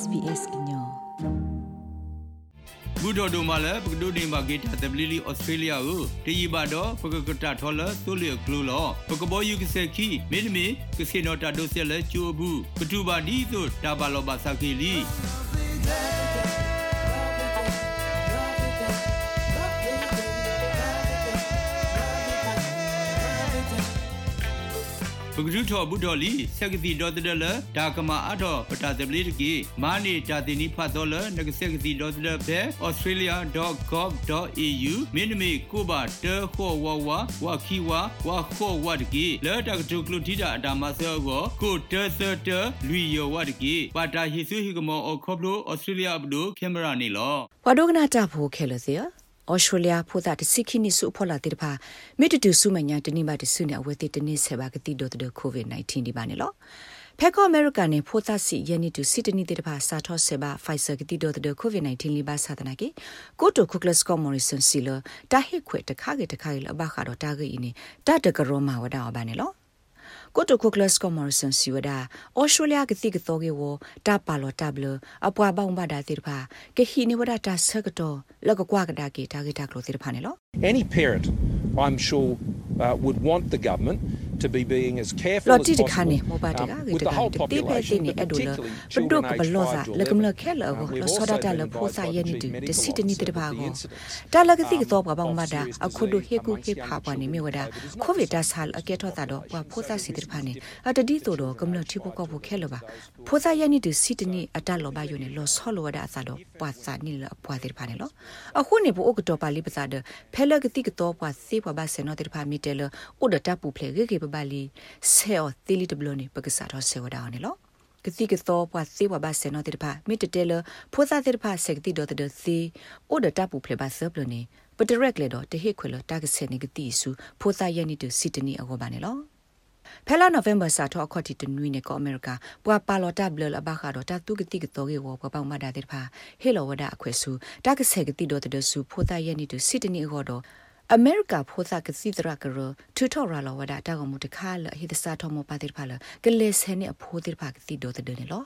SBS ညောဘူဒိုဒိုမာလပကဒိုဒီမာဂီတာတဘလီလီဩစတြေးလျကိုတရီပါတော့ပကကတာထော်လဆိုလီကလူလောပကဘောယူကစခီ မင်းမီကစီနိုတာဒိုဆဲလချိုဘူးကတူပါဒီဆိုတာဘာလောဘာဆာကီလီပကရုထောဘုဒ္ဓလီဆက်ကတိဒေါ်တဒလဒါကမအထောပတာတပလီတကီမာနီတာတင်နီဖတ်တော်လနကဆက်ကတိဒေါ်တဒဖဲ australia.gov.au မင်းမေကိုပါတေခောဝဝဝခီဝဝခောဝတကီလဲတကတုကလူတီတာအတာမဆောကိုကိုတေသတလူယောဝတကီပါတာဟီဆူဟီကမောအခဘလို australia ဘဒိုကင်မရာနီလောဝဒုကနာတာဖိုခဲလစီယ ဩစတြေးလျဖိုသာတစိခိနိစုဖောလာတိတဖာမေတတူစုမညာတနိမတဆုနေအဝဲတိတနိဆေဘာကတိဒိုတကိုဗစ် -19 ဒီပါနေလောဖက်ကောအမေရိကန်နဲ့ဖိုသာစီယနီတူစီတနီတိတဖာစာထောဆေဘာဖိုင်ဆာကတိဒိုတကိုဗစ် -19 လီဘာသာတနာကေကိုတိုခုကလစကောမော်ရီဆန်စီလတာဟိခွေတခါကေတခါကေလဘခါတော့တာဂီနီတတကရောမာဝဒါဘာနေလော ကိုတိုကိုကလစ်ကောမော်ဆန်စီဝဒါအော်စတြေးလျကတိကတော်ကေဝတာပါလောတာဘလအပွားပေါင်းပါတာတိတဖာကဟီနေဝဒါတာဆကတော့လကကွာကဒါကေတာကေတာကလိုတိတဖာနေလော Any parent I'm sure uh, would want the government to be being as careful as possible. khane mo ba ta ga ta ga te pe te ni adola pdo ko blo sa le kum le khe le go lo so da ta le pho sa ye ni ti de si ti ni te ba go ta la ga ti ko ba ba ma da a khu do he ku he pha pa ni me wa da covid ta sal a ke tho ta do wa pho sa si te pha ni a ta di to do kum le thi ko ko pho khe le ba pho sa ye ni ti si ti ni a ta lo ba yo ni lo so lo wa da sa do pa sa ni le pwa te pha ni lo a khu ni bo o ko to pa li pa sa de phe le ga ti ko to pa si pa ba se no te pha mi te le o da ta pu phle ge ge ba li se o tili de blo ni pa ka sa ro se wa da ni lo ကတိကသောပွားစေဝဘာစေနောတေတဖာမိတတဲလဖိုးစားတေတဖာစက်ကတိဒေါ်တဲ့စီအိုဒတာပူဖလေဘာဆပ်လနေပတရက်လေတော့တဟိခွေလတာကဆေနေကတိစုဖိုးစားယနီတူစီတနီအကောပါနေလောဖဲလာနိုဝင်ဘာစာတော့ခေါတိတနွီနေကောအမေရိကပွာပါလော်တာဘလလဘခါတော့တာတုကတိကတော်ကေဝပပောင်မတာတေတဖာဟေလောဝဒအခွဲစုတာကဆေကတိဒေါ်တဲ့စုဖိုးသားယနီတူစီတနီအကောတော့ အမေရိကဖိုသာကစီတရာကရထူထော်ရာလောဝဒတာကမှုတခါလဟိဒစာထောမပါတိဖာလကလေဆဲနေအဖိုးတိဖာကတိဒိုတဒနေလော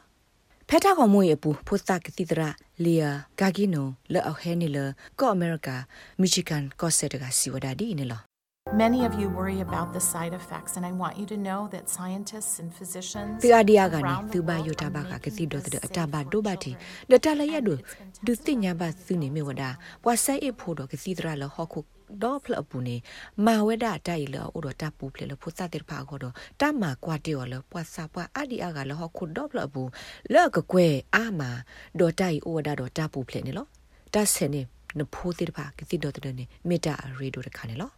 ဖက်တာကမွေအပူဖိုသာကတိတရာလီယာဂါဂီနိုလောအဟဲနီလကောအမေရိကမီချီဂန်ကော့ဆက်တကစီဝဒါဒီနေလော Many of you worry about the side effects, and I want you to know that scientists and physicians. The idea gani tuba yota baka kasi do the ataba do bati the tala yadu do tinya ba suni me wada wa sai e phodo kasi dra la hoku တော့ဖလပူနေမာဝဒတိုင်လောဥဒတာပူဖလေလဖုစတဲ့ဖာကောတော့တမကွာတေော်လပွာစာပွာအဒီအကလဟခုတော့ဖလပူလောကကွဲအာမာဒေါ်တိုင်ဥဝဒတော့တာပူဖလေနေလောတဆနေနဖိုးတဲ့ဖာကတိတော့တဲ့နေမေတာရေဒိုတခါနေလော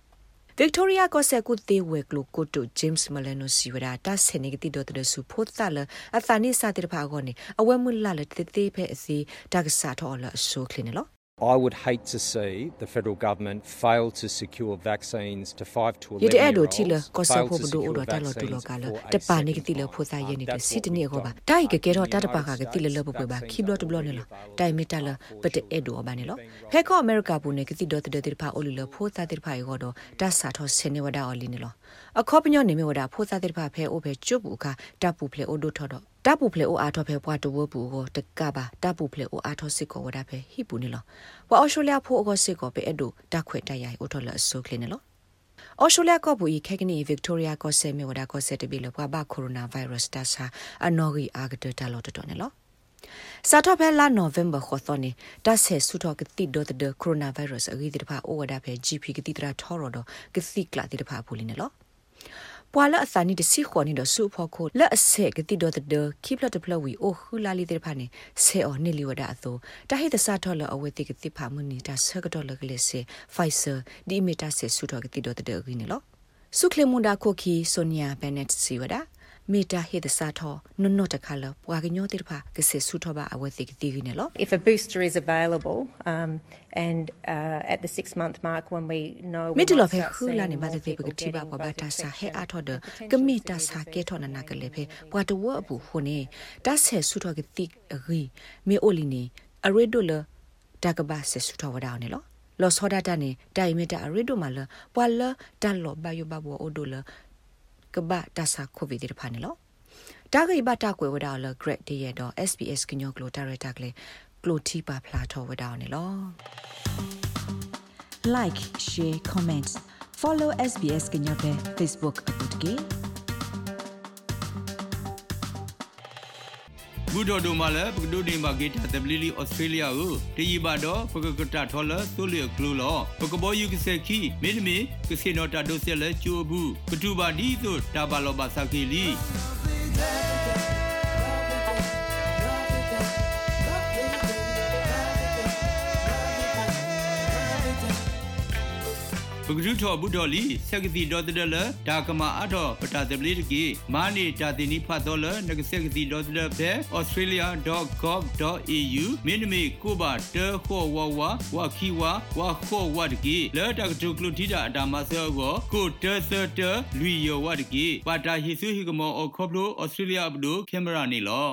Victoria ko se ku te we klo ko to James Maleno siwara ta se ne ti do de su phot ta la a ta ni sa ti pha go ne awe mu la le te te phe asi ta ka sa tho la so kline lo I would hate to see the federal government fail to secure vaccines to 5 to 11 years. Yede ado tila ko sa pho do odo ta lo tu lo ka lo te pa ni ki lo pho sa ye ni de sit ni ko ba. Dai ke ke ro ta ta pa ka ke ti lo lo bo ba ki blo to blo ne lo. Dai mi ta lo pa te edo ba ne lo. He ko America bu ne ki ti do te de pa o li lo pho sa te pa yo do ta sa tho se ne wa da o li ne lo. A ko pnyo ne me wa da pho sa te pa phe o phe chu bu ka ta pu phle o do tho do တပူဖလေအိုအားထောဖေပွားတဝပူကိုတကပါတပူဖလေအိုအားထောစစ်ကိုဝဒဖေဟိပူနေလောဝါအော်စတြေးလျဖိုးအောစစ်ကိုပဲအဲ့ဒိုတခွေတရိုင်အိုထောလအဆုခလနေလောအော်စတြေးလျကဘူဤခေကနီဗစ်တိုးရီယာကိုဆေမေဝဒါကိုဆေတဘီလောဘဘာကိုရိုနာဗိုင်းရပ်စ်တဆာအနော်ဂီအာဂဒတလောတတော်နေလောစာတော့ဖဲလာနိုဝင်ဘာခေါ်တော်နေတဆဲဆုတော့ကတိဒတ်ဒကိုရိုနာဗိုင်းရပ်စ်အဂီဒီတဖာအိုဝဒါဖဲ GP ကတိတရာထော်ရတော့ကတိကလာတိတဖာပူလင်းနေလော ပွာလအစနီတစီခွန်နီဒဆူဖို့ခိုလက်အဆက်ကတိဒတ်ဒခိပလတ်ပလဝီအိုခူလာလီတဲ့ဖာနေဆေအော်နီလီဝဒါအသောတဟိတဆာထော်လအဝဲတိကတိဖာမနီတာဆကတော်လကလေးစေဖိုင်ဆာဒီမီတာဆေဆူတော်ကတိဒတ်ဒဂီနီလောဆုခလေမွန်ဒါခိုခီဆိုနီယာဘန်နက်စီဝဒါ မေတာဟေဒစာထောနနတခါလပွာကညောတိဖာကစေဆုထောပါအဝသိကတိကနေလော If a booster is available um and uh at the 6 month mark when we know မေတလောဖေခူလာနေမတဲ့ပကတိပါပွာဘတာစာဟေအထောဒကမေတာစာကေထောနနာကလေဖေပွာတဝအဘူးဟိုနေတဆေဆုထောကတိရီမေအိုလီနေအရေဒိုလတကဘာဆေဆုထောဝဒါနေလောလောစောဒတာနေတိုင်မီတာအရီဒိုမလပွာလတန်လောဘယဘဘောအိုဒိုလ ကဘာတဆာကိုဗစ်ဒီဖာနေလောတာဂိဘတာကွယ်ဝဒါလဂရက်ဒီရတော့ SBS ကညောကလိုတာရတာကလေကလိုတီပါဖလာထောဝဒါနေလော like share comment follow SBS ကညောပဲ Facebook အပုတ်ကေ ဘူဒိုဒိုမာလဲပကဒိုဒီမာဂီတာတဘလီလီဩစတြေးလျကိုတီဘါတော့ပကကတာထော်လသူလျကလူလောပကဘောယူကစခီမင်းမီကစီနိုတာဒိုဆက်လဲကျိုဘူးကတူဘာဒီဆိုတာဘာလောဘာစကီလီ ပကရုထောဘုဒ္ဓလီဆက်ကတိဒေါ်တဒလဒါကမာအထောပတာတပလီတကီမာနေတာတင်နိဖတ်တော်လနကဆက်ကတိဒေါ်တဒဖဲ australia.gov.au မင်းနမေကိုပါတဲခောဝဝဝခီဝဝခောဝတကီလဲတကတုကလူတီတာအတာမဆောကိုကိုတဲဆတလူယောဝတကီပါတာဟီဆူဟီကမောအခေါပလို australia ဘဒိုကင်မရာနီလော